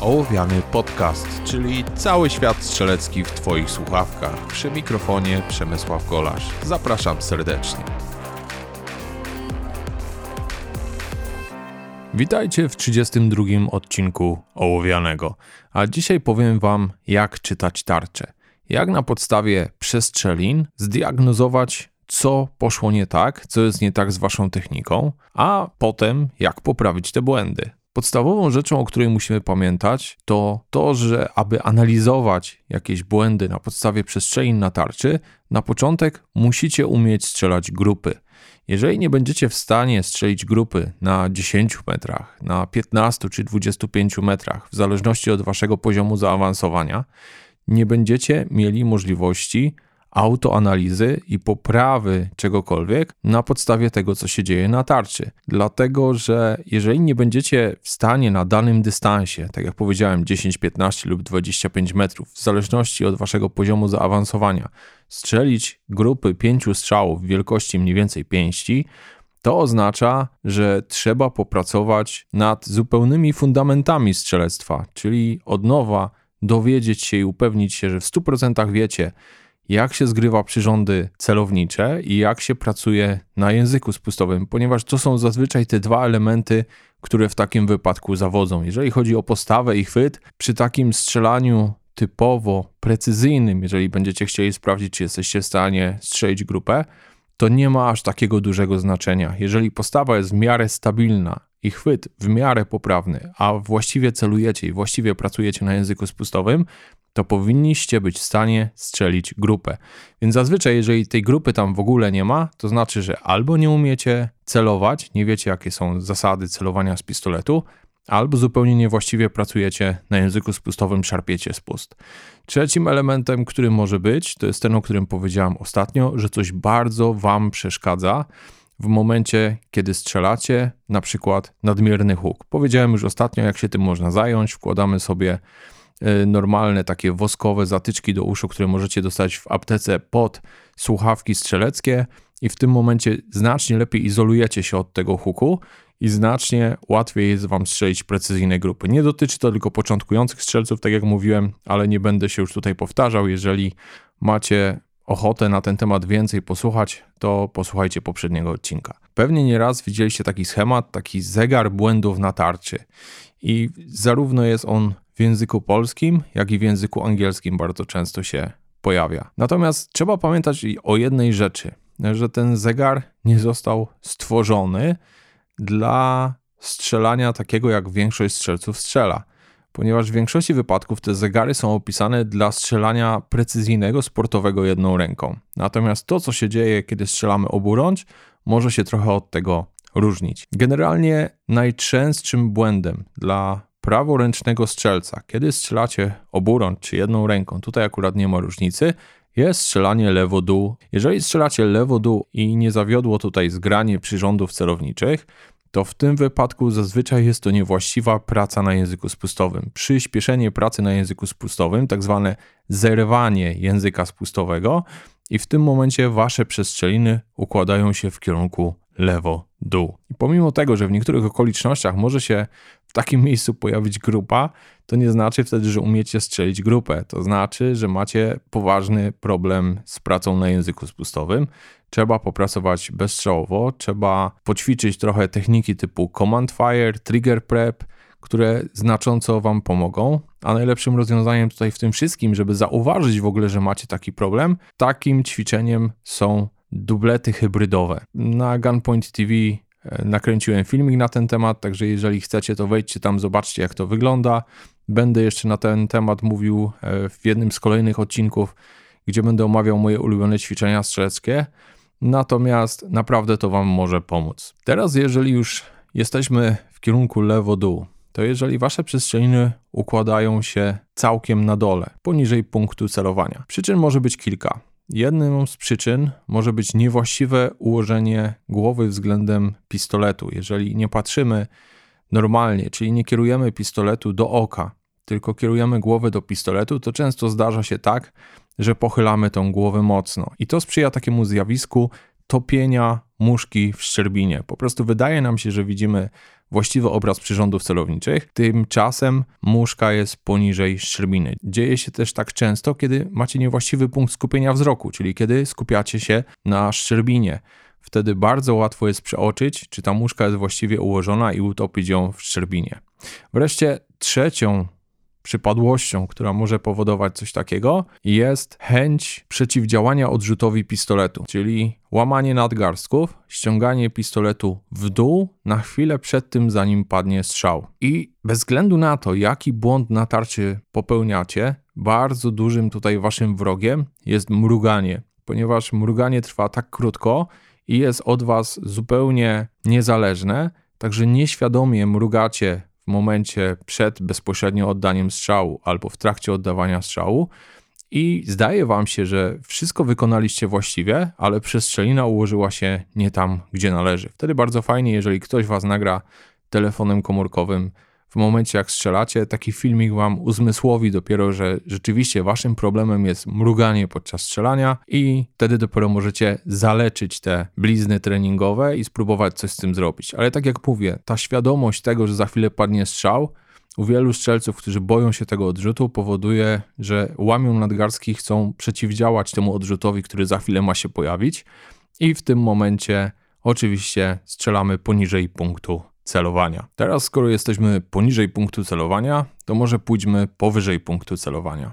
Ołowiany Podcast, czyli cały świat strzelecki w Twoich słuchawkach. Przy mikrofonie Przemysław Golasz. Zapraszam serdecznie. Witajcie w 32 odcinku Ołowianego, a dzisiaj powiem Wam, jak czytać tarczę. Jak na podstawie przestrzelin zdiagnozować, co poszło nie tak, co jest nie tak z Waszą techniką, a potem jak poprawić te błędy. Podstawową rzeczą, o której musimy pamiętać, to to, że aby analizować jakieś błędy na podstawie przestrzelin na tarczy, na początek musicie umieć strzelać grupy. Jeżeli nie będziecie w stanie strzelić grupy na 10 metrach, na 15 czy 25 metrach, w zależności od waszego poziomu zaawansowania, nie będziecie mieli możliwości autoanalizy i poprawy czegokolwiek na podstawie tego, co się dzieje na tarczy. Dlatego, że jeżeli nie będziecie w stanie na danym dystansie, tak jak powiedziałem, 10, 15 lub 25 metrów, w zależności od waszego poziomu zaawansowania, strzelić grupy pięciu strzałów wielkości mniej więcej pięści, to oznacza, że trzeba popracować nad zupełnymi fundamentami strzelectwa, czyli od nowa dowiedzieć się i upewnić się, że w 100% wiecie, jak się zgrywa przyrządy celownicze i jak się pracuje na języku spustowym, ponieważ to są zazwyczaj te dwa elementy, które w takim wypadku zawodzą. Jeżeli chodzi o postawę i chwyt, przy takim strzelaniu typowo precyzyjnym, jeżeli będziecie chcieli sprawdzić, czy jesteście w stanie strzelić grupę, to nie ma aż takiego dużego znaczenia. Jeżeli postawa jest w miarę stabilna i chwyt w miarę poprawny, a właściwie celujecie i właściwie pracujecie na języku spustowym, to powinniście być w stanie strzelić grupę. Więc zazwyczaj, jeżeli tej grupy tam w ogóle nie ma, to znaczy, że albo nie umiecie celować, nie wiecie, jakie są zasady celowania z pistoletu, albo zupełnie niewłaściwie pracujecie na języku spustowym, szarpiecie spust. Trzecim elementem, który może być, to jest ten, o którym powiedziałem ostatnio, że coś bardzo Wam przeszkadza w momencie, kiedy strzelacie, na przykład nadmierny huk. Powiedziałem już ostatnio, jak się tym można zająć. Wkładamy sobie normalne takie woskowe zatyczki do uszu, które możecie dostać w aptece pod słuchawki strzeleckie i w tym momencie znacznie lepiej izolujecie się od tego huku i znacznie łatwiej jest wam strzelić precyzyjne grupy. Nie dotyczy to tylko początkujących strzelców, tak jak mówiłem, ale nie będę się już tutaj powtarzał. Jeżeli macie ochotę na ten temat więcej posłuchać, to posłuchajcie poprzedniego odcinka. Pewnie nieraz widzieliście taki schemat, taki zegar błędów na tarczy. I zarówno jest on w języku polskim, jak i w języku angielskim bardzo często się pojawia. Natomiast trzeba pamiętać o jednej rzeczy, że ten zegar nie został stworzony dla strzelania takiego, jak większość strzelców strzela. Ponieważ w większości wypadków te zegary są opisane dla strzelania precyzyjnego, sportowego jedną ręką. Natomiast to, co się dzieje, kiedy strzelamy oburącz, może się trochę od tego różnić. Generalnie najczęstszym błędem dla praworęcznego strzelca, kiedy strzelacie oburącz czy jedną ręką, tutaj akurat nie ma różnicy, jest strzelanie lewo-dół. Jeżeli strzelacie lewo-dół i nie zawiodło tutaj zgranie przyrządów celowniczych, to w tym wypadku zazwyczaj jest to niewłaściwa praca na języku spustowym. Przyspieszenie pracy na języku spustowym, tak zwane zerwanie języka spustowego, i w tym momencie wasze przestrzeliny układają się w kierunku lewo-dół. I pomimo tego, że w niektórych okolicznościach może się w takim miejscu pojawić grupa, to nie znaczy wtedy, że umiecie strzelić grupę. To znaczy, że macie poważny problem z pracą na języku spustowym. Trzeba popracować bezstrzałowo, trzeba poćwiczyć trochę techniki typu command fire, trigger prep, które znacząco Wam pomogą. A najlepszym rozwiązaniem tutaj w tym wszystkim, żeby zauważyć w ogóle, że macie taki problem, takim ćwiczeniem są dublety hybrydowe. Na Gunpoint TV e, nakręciłem filmik na ten temat, także jeżeli chcecie, to wejdźcie tam, zobaczcie jak to wygląda. Będę jeszcze na ten temat mówił e, w jednym z kolejnych odcinków, gdzie będę omawiał moje ulubione ćwiczenia strzeleckie. Natomiast naprawdę to Wam może pomóc. Teraz, jeżeli już jesteśmy w kierunku lewo-dół, to jeżeli Wasze przestrzeliny układają się całkiem na dole, poniżej punktu celowania. Przyczyn może być kilka. Jedną z przyczyn może być niewłaściwe ułożenie głowy względem pistoletu. Jeżeli nie patrzymy normalnie, czyli nie kierujemy pistoletu do oka, tylko kierujemy głowę do pistoletu, to często zdarza się tak, że pochylamy tą głowę mocno. I to sprzyja takiemu zjawisku topienia muszki w szczerbinie. Po prostu wydaje nam się, że widzimy właściwy obraz przyrządów celowniczych, tymczasem muszka jest poniżej szczerbiny. Dzieje się też tak często, kiedy macie niewłaściwy punkt skupienia wzroku, czyli kiedy skupiacie się na szczerbinie. Wtedy bardzo łatwo jest przeoczyć, czy ta muszka jest właściwie ułożona i utopić ją w szczerbinie. Wreszcie trzecią przypadłością, która może powodować coś takiego, jest chęć przeciwdziałania odrzutowi pistoletu, czyli łamanie nadgarstków, ściąganie pistoletu w dół na chwilę przed tym, zanim padnie strzał. I bez względu na to, jaki błąd na tarczy popełniacie, bardzo dużym tutaj waszym wrogiem jest mruganie, ponieważ mruganie trwa tak krótko i jest od was zupełnie niezależne, także nieświadomie mrugacie momencie przed bezpośrednio oddaniem strzału albo w trakcie oddawania strzału i zdaje wam się, że wszystko wykonaliście właściwie, ale przestrzelina ułożyła się nie tam, gdzie należy. Wtedy bardzo fajnie, jeżeli ktoś was nagra telefonem komórkowym w momencie jak strzelacie, taki filmik wam uzmysłowi dopiero, że rzeczywiście waszym problemem jest mruganie podczas strzelania i wtedy dopiero możecie zaleczyć te blizny treningowe i spróbować coś z tym zrobić. Ale tak jak mówię, ta świadomość tego, że za chwilę padnie strzał, u wielu strzelców, którzy boją się tego odrzutu, powoduje, że łamią nadgarstki, chcą przeciwdziałać temu odrzutowi, który za chwilę ma się pojawić, i w tym momencie oczywiście strzelamy poniżej punktu celowania. Teraz, skoro jesteśmy poniżej punktu celowania, to może pójdźmy powyżej punktu celowania.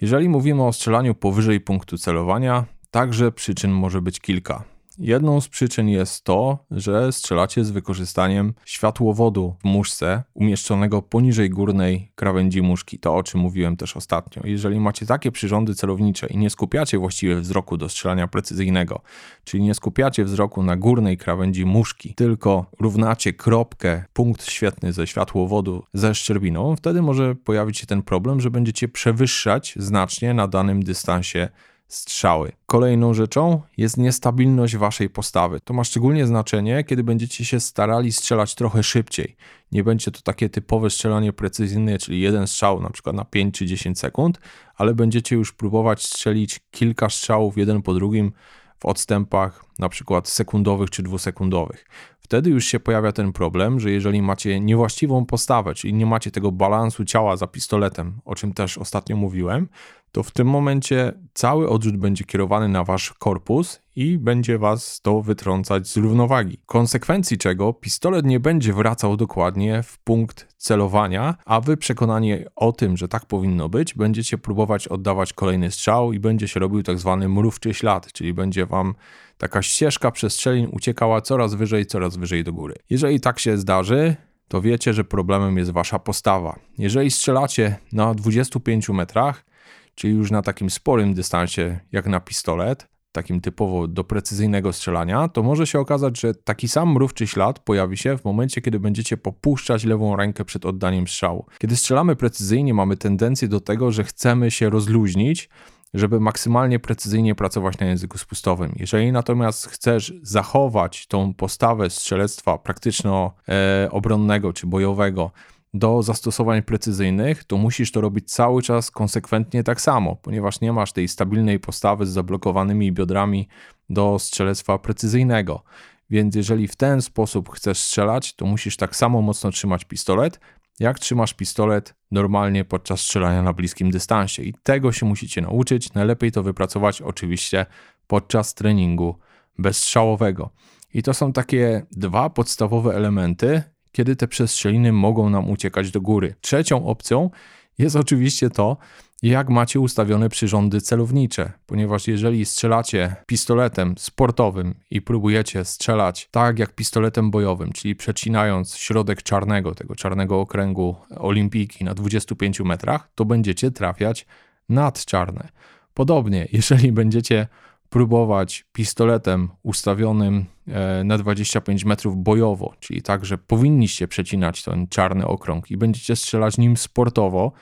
Jeżeli mówimy o strzelaniu powyżej punktu celowania, także przyczyn może być kilka. Jedną z przyczyn jest to, że strzelacie z wykorzystaniem światłowodu w muszce umieszczonego poniżej górnej krawędzi muszki. To o czym mówiłem też ostatnio. Jeżeli macie takie przyrządy celownicze i nie skupiacie właściwie wzroku do strzelania precyzyjnego, czyli nie skupiacie wzroku na górnej krawędzi muszki, tylko równacie kropkę, punkt świetny ze światłowodu ze szczerbiną, wtedy może pojawić się ten problem, że będziecie przewyższać znacznie na danym dystansie strzały. Kolejną rzeczą jest niestabilność waszej postawy. To ma szczególnie znaczenie, kiedy będziecie się starali strzelać trochę szybciej. Nie będzie to takie typowe strzelanie precyzyjne, czyli jeden strzał na przykład na 5 czy 10 sekund, ale będziecie już próbować strzelić kilka strzałów jeden po drugim w odstępach na przykład sekundowych czy dwusekundowych. Wtedy już się pojawia ten problem, że jeżeli macie niewłaściwą postawę, czyli nie macie tego balansu ciała za pistoletem, o czym też ostatnio mówiłem, to w tym momencie cały odrzut będzie kierowany na wasz korpus i będzie was to wytrącać z równowagi. Konsekwencji czego pistolet nie będzie wracał dokładnie w punkt celowania, a wy przekonani o tym, że tak powinno być, będziecie próbować oddawać kolejny strzał i będzie się robił tak zwany mrówczy ślad, czyli będzie wam taka ścieżka przestrzelin uciekała coraz wyżej, coraz wyżej do góry. Jeżeli tak się zdarzy, to wiecie, że problemem jest wasza postawa. Jeżeli strzelacie na 25 metrach, czyli już na takim sporym dystansie jak na pistolet, takim typowo do precyzyjnego strzelania, to może się okazać, że taki sam mrówczy ślad pojawi się w momencie, kiedy będziecie popuszczać lewą rękę przed oddaniem strzału. Kiedy strzelamy precyzyjnie, mamy tendencję do tego, że chcemy się rozluźnić, żeby maksymalnie precyzyjnie pracować na języku spustowym. Jeżeli natomiast chcesz zachować tą postawę strzelectwa praktyczno-obronnego czy bojowego, do zastosowań precyzyjnych, to musisz to robić cały czas konsekwentnie tak samo, ponieważ nie masz tej stabilnej postawy z zablokowanymi biodrami do strzelectwa precyzyjnego. Więc jeżeli w ten sposób chcesz strzelać, to musisz tak samo mocno trzymać pistolet, jak trzymasz pistolet normalnie podczas strzelania na bliskim dystansie. I tego się musicie nauczyć. Najlepiej to wypracować oczywiście podczas treningu bezstrzałowego. I to są takie dwa podstawowe elementy, kiedy te przestrzeliny mogą nam uciekać do góry. Trzecią opcją jest oczywiście to, jak macie ustawione przyrządy celownicze, ponieważ jeżeli strzelacie pistoletem sportowym i próbujecie strzelać tak jak pistoletem bojowym, czyli przecinając środek czarnego, tego czarnego okręgu olimpijki na 25 metrach, to będziecie trafiać nad czarne. Podobnie, jeżeli będziecie próbować pistoletem ustawionym e, na 25 metrów bojowo, czyli tak, że powinniście przecinać ten czarny okrąg i będziecie strzelać nim sportowo,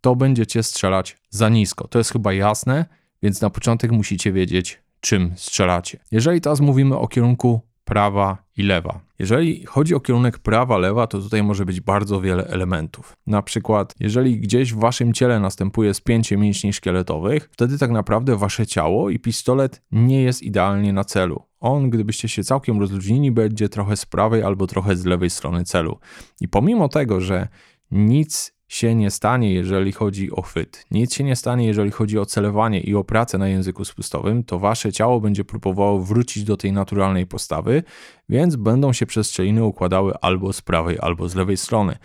to będziecie strzelać za nisko. To jest chyba jasne, więc na początek musicie wiedzieć, czym strzelacie. Jeżeli teraz mówimy o kierunku prawa i lewa. Jeżeli chodzi o kierunek prawa-lewa, to tutaj może być bardzo wiele elementów. Na przykład, jeżeli gdzieś w waszym ciele następuje spięcie mięśni szkieletowych, wtedy tak naprawdę wasze ciało i pistolet nie jest idealnie na celu. on, gdybyście się całkiem rozluźnili, będzie trochę z prawej albo trochę z lewej strony celu. I pomimo tego, że nic się nie stanie, jeżeli chodzi o chwyt, nic się nie stanie, jeżeli chodzi o celowanie i o pracę na języku spustowym, to wasze ciało będzie próbowało wrócić do tej naturalnej postawy, więc będą się przestrzeliny układały albo z prawej, albo z lewej strony.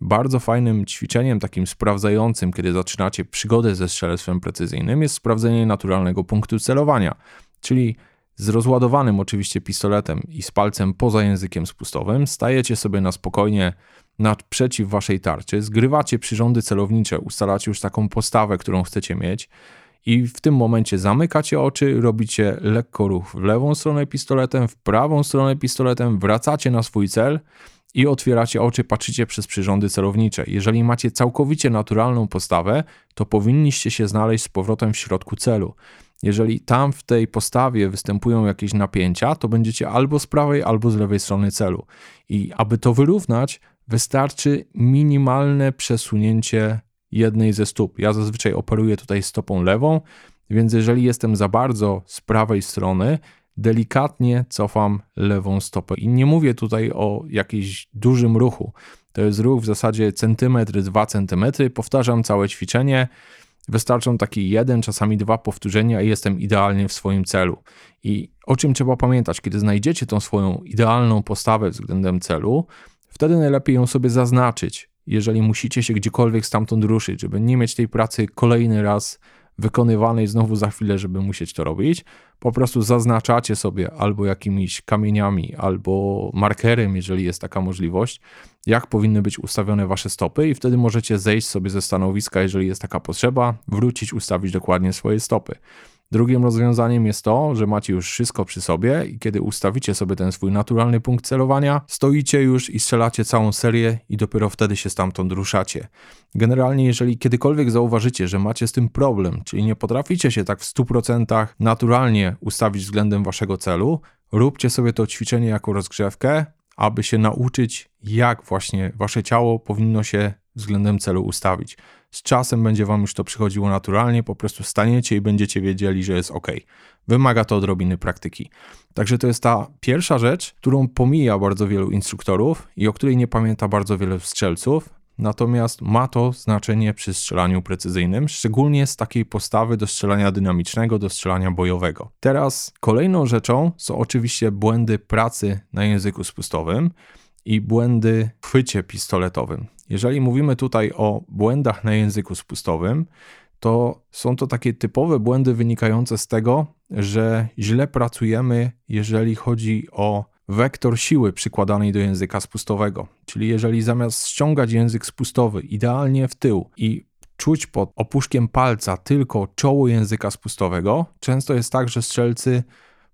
Bardzo fajnym ćwiczeniem, takim sprawdzającym, kiedy zaczynacie przygodę ze strzelectwem precyzyjnym, jest sprawdzenie naturalnego punktu celowania, czyli z rozładowanym oczywiście pistoletem i z palcem poza językiem spustowym stajecie sobie na spokojnie naprzeciw waszej tarczy, zgrywacie przyrządy celownicze, ustalacie już taką postawę, którą chcecie mieć i w tym momencie zamykacie oczy, robicie lekko ruch w lewą stronę pistoletem, w prawą stronę pistoletem, wracacie na swój cel i otwieracie oczy, patrzycie przez przyrządy celownicze. Jeżeli macie całkowicie naturalną postawę, to powinniście się znaleźć z powrotem w środku celu. Jeżeli tam w tej postawie występują jakieś napięcia, to będziecie albo z prawej, albo z lewej strony celu. I aby to wyrównać, wystarczy minimalne przesunięcie jednej ze stóp. Ja zazwyczaj operuję tutaj stopą lewą, więc jeżeli jestem za bardzo z prawej strony, delikatnie cofam lewą stopę. I nie mówię tutaj o jakimś dużym ruchu. To jest ruch w zasadzie centymetr, dwa centymetry. Powtarzam całe ćwiczenie. Wystarczą taki jeden, czasami dwa powtórzenia i jestem idealnie w swoim celu. I o czym trzeba pamiętać, kiedy znajdziecie tą swoją idealną postawę względem celu, wtedy najlepiej ją sobie zaznaczyć, jeżeli musicie się gdziekolwiek stamtąd ruszyć, żeby nie mieć tej pracy kolejny raz wykonywanej znowu za chwilę, żeby musieć to robić. Po prostu zaznaczacie sobie albo jakimiś kamieniami, albo markerem, jeżeli jest taka możliwość, jak powinny być ustawione wasze stopy, i wtedy możecie zejść sobie ze stanowiska, jeżeli jest taka potrzeba, wrócić, ustawić dokładnie swoje stopy. Drugim rozwiązaniem jest to, że macie już wszystko przy sobie i kiedy ustawicie sobie ten swój naturalny punkt celowania, stoicie już i strzelacie całą serię i dopiero wtedy się stamtąd ruszacie. Generalnie, jeżeli kiedykolwiek zauważycie, że macie z tym problem, czyli nie potraficie się tak w 100% naturalnie ustawić względem waszego celu, róbcie sobie to ćwiczenie jako rozgrzewkę, aby się nauczyć, jak właśnie wasze ciało powinno się względem celu ustawić. Z czasem będzie Wam już to przychodziło naturalnie, po prostu staniecie i będziecie wiedzieli, że jest ok. Wymaga to odrobiny praktyki. Także to jest ta pierwsza rzecz, którą pomija bardzo wielu instruktorów i o której nie pamięta bardzo wiele strzelców. Natomiast ma to znaczenie przy strzelaniu precyzyjnym, szczególnie z takiej postawy do strzelania dynamicznego, do strzelania bojowego. Teraz kolejną rzeczą są oczywiście błędy pracy na języku spustowym i błędy w chwycie pistoletowym. Jeżeli mówimy tutaj o błędach na języku spustowym, to są to takie typowe błędy wynikające z tego, że źle pracujemy, jeżeli chodzi o wektor siły przykładanej do języka spustowego. Czyli jeżeli zamiast ściągać język spustowy idealnie w tył i czuć pod opuszkiem palca tylko czoło języka spustowego, często jest tak, że strzelcy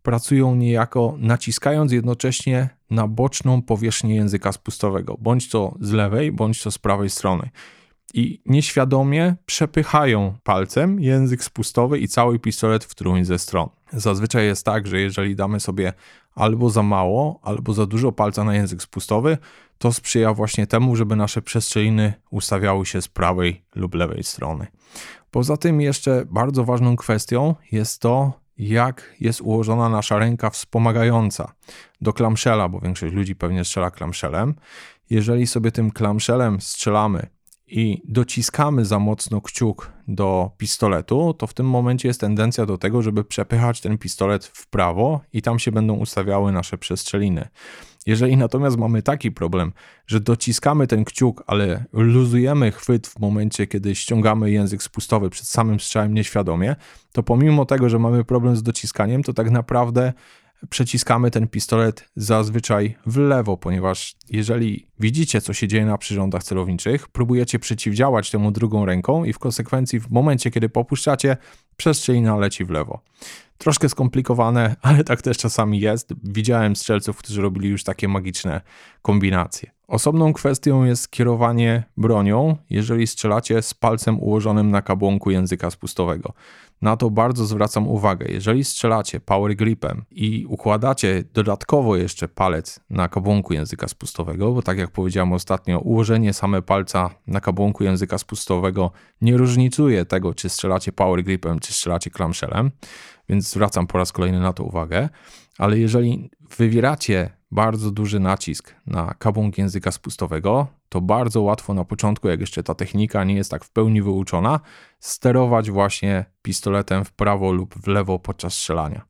pracują niejako naciskając jednocześnie na boczną powierzchnię języka spustowego, bądź to z lewej, bądź to z prawej strony. I nieświadomie przepychają palcem język spustowy i cały pistolet w którąś ze stron. Zazwyczaj jest tak, że jeżeli damy sobie albo za mało, albo za dużo palca na język spustowy, to sprzyja właśnie temu, żeby nasze przestrzeliny ustawiały się z prawej lub lewej strony. Poza tym, jeszcze bardzo ważną kwestią jest to, jak jest ułożona nasza ręka wspomagająca do klamszela, bo większość ludzi pewnie strzela klamszelem. Jeżeli sobie tym klamszelem strzelamy i dociskamy za mocno kciuk do pistoletu, to w tym momencie jest tendencja do tego, żeby przepychać ten pistolet w prawo i tam się będą ustawiały nasze przestrzeliny. Jeżeli natomiast mamy taki problem, że dociskamy ten kciuk, ale luzujemy chwyt w momencie, kiedy ściągamy język spustowy przed samym strzałem nieświadomie, to pomimo tego, że mamy problem z dociskaniem, to tak naprawdę przeciskamy ten pistolet zazwyczaj w lewo, ponieważ jeżeli widzicie, co się dzieje na przyrządach celowniczych, próbujecie przeciwdziałać temu drugą ręką i w konsekwencji w momencie, kiedy popuszczacie, przestrzelina leci w lewo. Troszkę skomplikowane, ale tak też czasami jest. Widziałem strzelców, którzy robili już takie magiczne kombinacje. Osobną kwestią jest kierowanie bronią, jeżeli strzelacie z palcem ułożonym na kabłonku języka spustowego. Na to bardzo zwracam uwagę. Jeżeli strzelacie power gripem i układacie dodatkowo jeszcze palec na kabłonku języka spustowego, bo tak jak powiedziałem ostatnio, ułożenie same palca na kabłonku języka spustowego nie różnicuje tego, czy strzelacie power gripem, czy strzelacie clamshellem, więc zwracam po raz kolejny na to uwagę. Ale jeżeli wywieracie bardzo duży nacisk na kabłąk języka spustowego, to bardzo łatwo na początku, jak jeszcze ta technika nie jest tak w pełni wyuczona, sterować właśnie pistoletem w prawo lub w lewo podczas strzelania.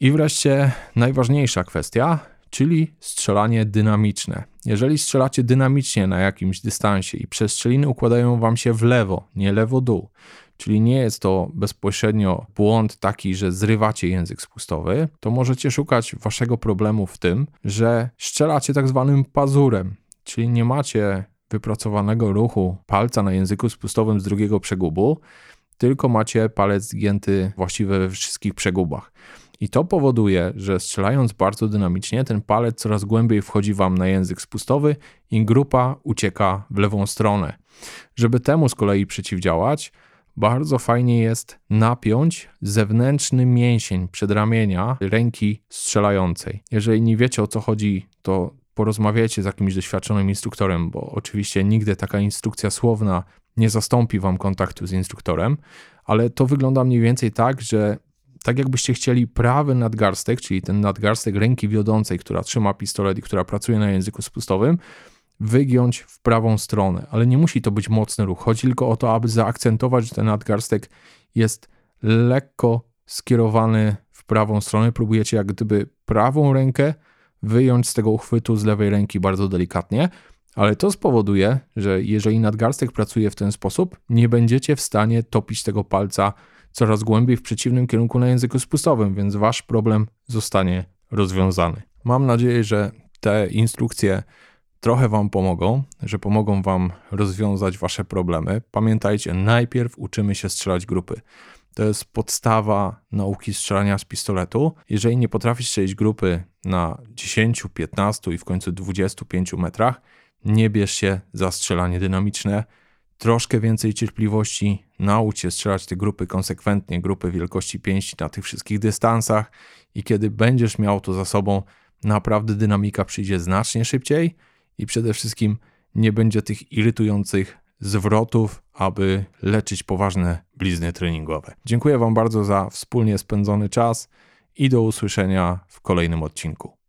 I wreszcie najważniejsza kwestia, czyli strzelanie dynamiczne. Jeżeli strzelacie dynamicznie na jakimś dystansie i przestrzeliny układają wam się w lewo, nie lewo-dół, czyli nie jest to bezpośrednio błąd taki, że zrywacie język spustowy, to możecie szukać waszego problemu w tym, że strzelacie tak zwanym pazurem, czyli nie macie wypracowanego ruchu palca na języku spustowym z drugiego przegubu, tylko macie palec zgięty właściwie we wszystkich przegubach. I to powoduje, że strzelając bardzo dynamicznie, ten palec coraz głębiej wchodzi wam na język spustowy i grupa ucieka w lewą stronę. Żeby temu z kolei przeciwdziałać, bardzo fajnie jest napiąć zewnętrzny mięsień przedramienia ręki strzelającej. Jeżeli nie wiecie o co chodzi, to porozmawiajcie z jakimś doświadczonym instruktorem, bo oczywiście nigdy taka instrukcja słowna nie zastąpi wam kontaktu z instruktorem, ale to wygląda mniej więcej tak, że tak jakbyście chcieli prawy nadgarstek, czyli ten nadgarstek ręki wiodącej, która trzyma pistolet i która pracuje na języku spustowym, wygiąć w prawą stronę, ale nie musi to być mocny ruch. Chodzi tylko o to, aby zaakcentować, że ten nadgarstek jest lekko skierowany w prawą stronę. Próbujecie jak gdyby prawą rękę wyjąć z tego uchwytu z lewej ręki bardzo delikatnie, ale to spowoduje, że jeżeli nadgarstek pracuje w ten sposób, nie będziecie w stanie topić tego palca coraz głębiej w przeciwnym kierunku na języku spustowym, więc wasz problem zostanie rozwiązany. Mam nadzieję, że te instrukcje trochę Wam pomogą, że pomogą Wam rozwiązać Wasze problemy. Pamiętajcie, najpierw uczymy się strzelać grupy. To jest podstawa nauki strzelania z pistoletu. Jeżeli nie potrafisz strzelić grupy na 10, 15 i w końcu 25 metrach, nie bierz się za strzelanie dynamiczne. Troszkę więcej cierpliwości, naucz się strzelać te grupy konsekwentnie, grupy wielkości pięści na tych wszystkich dystansach i kiedy będziesz miał to za sobą, naprawdę dynamika przyjdzie znacznie szybciej i przede wszystkim nie będzie tych irytujących zwrotów, aby leczyć poważne blizny treningowe. Dziękuję Wam bardzo za wspólnie spędzony czas i do usłyszenia w kolejnym odcinku.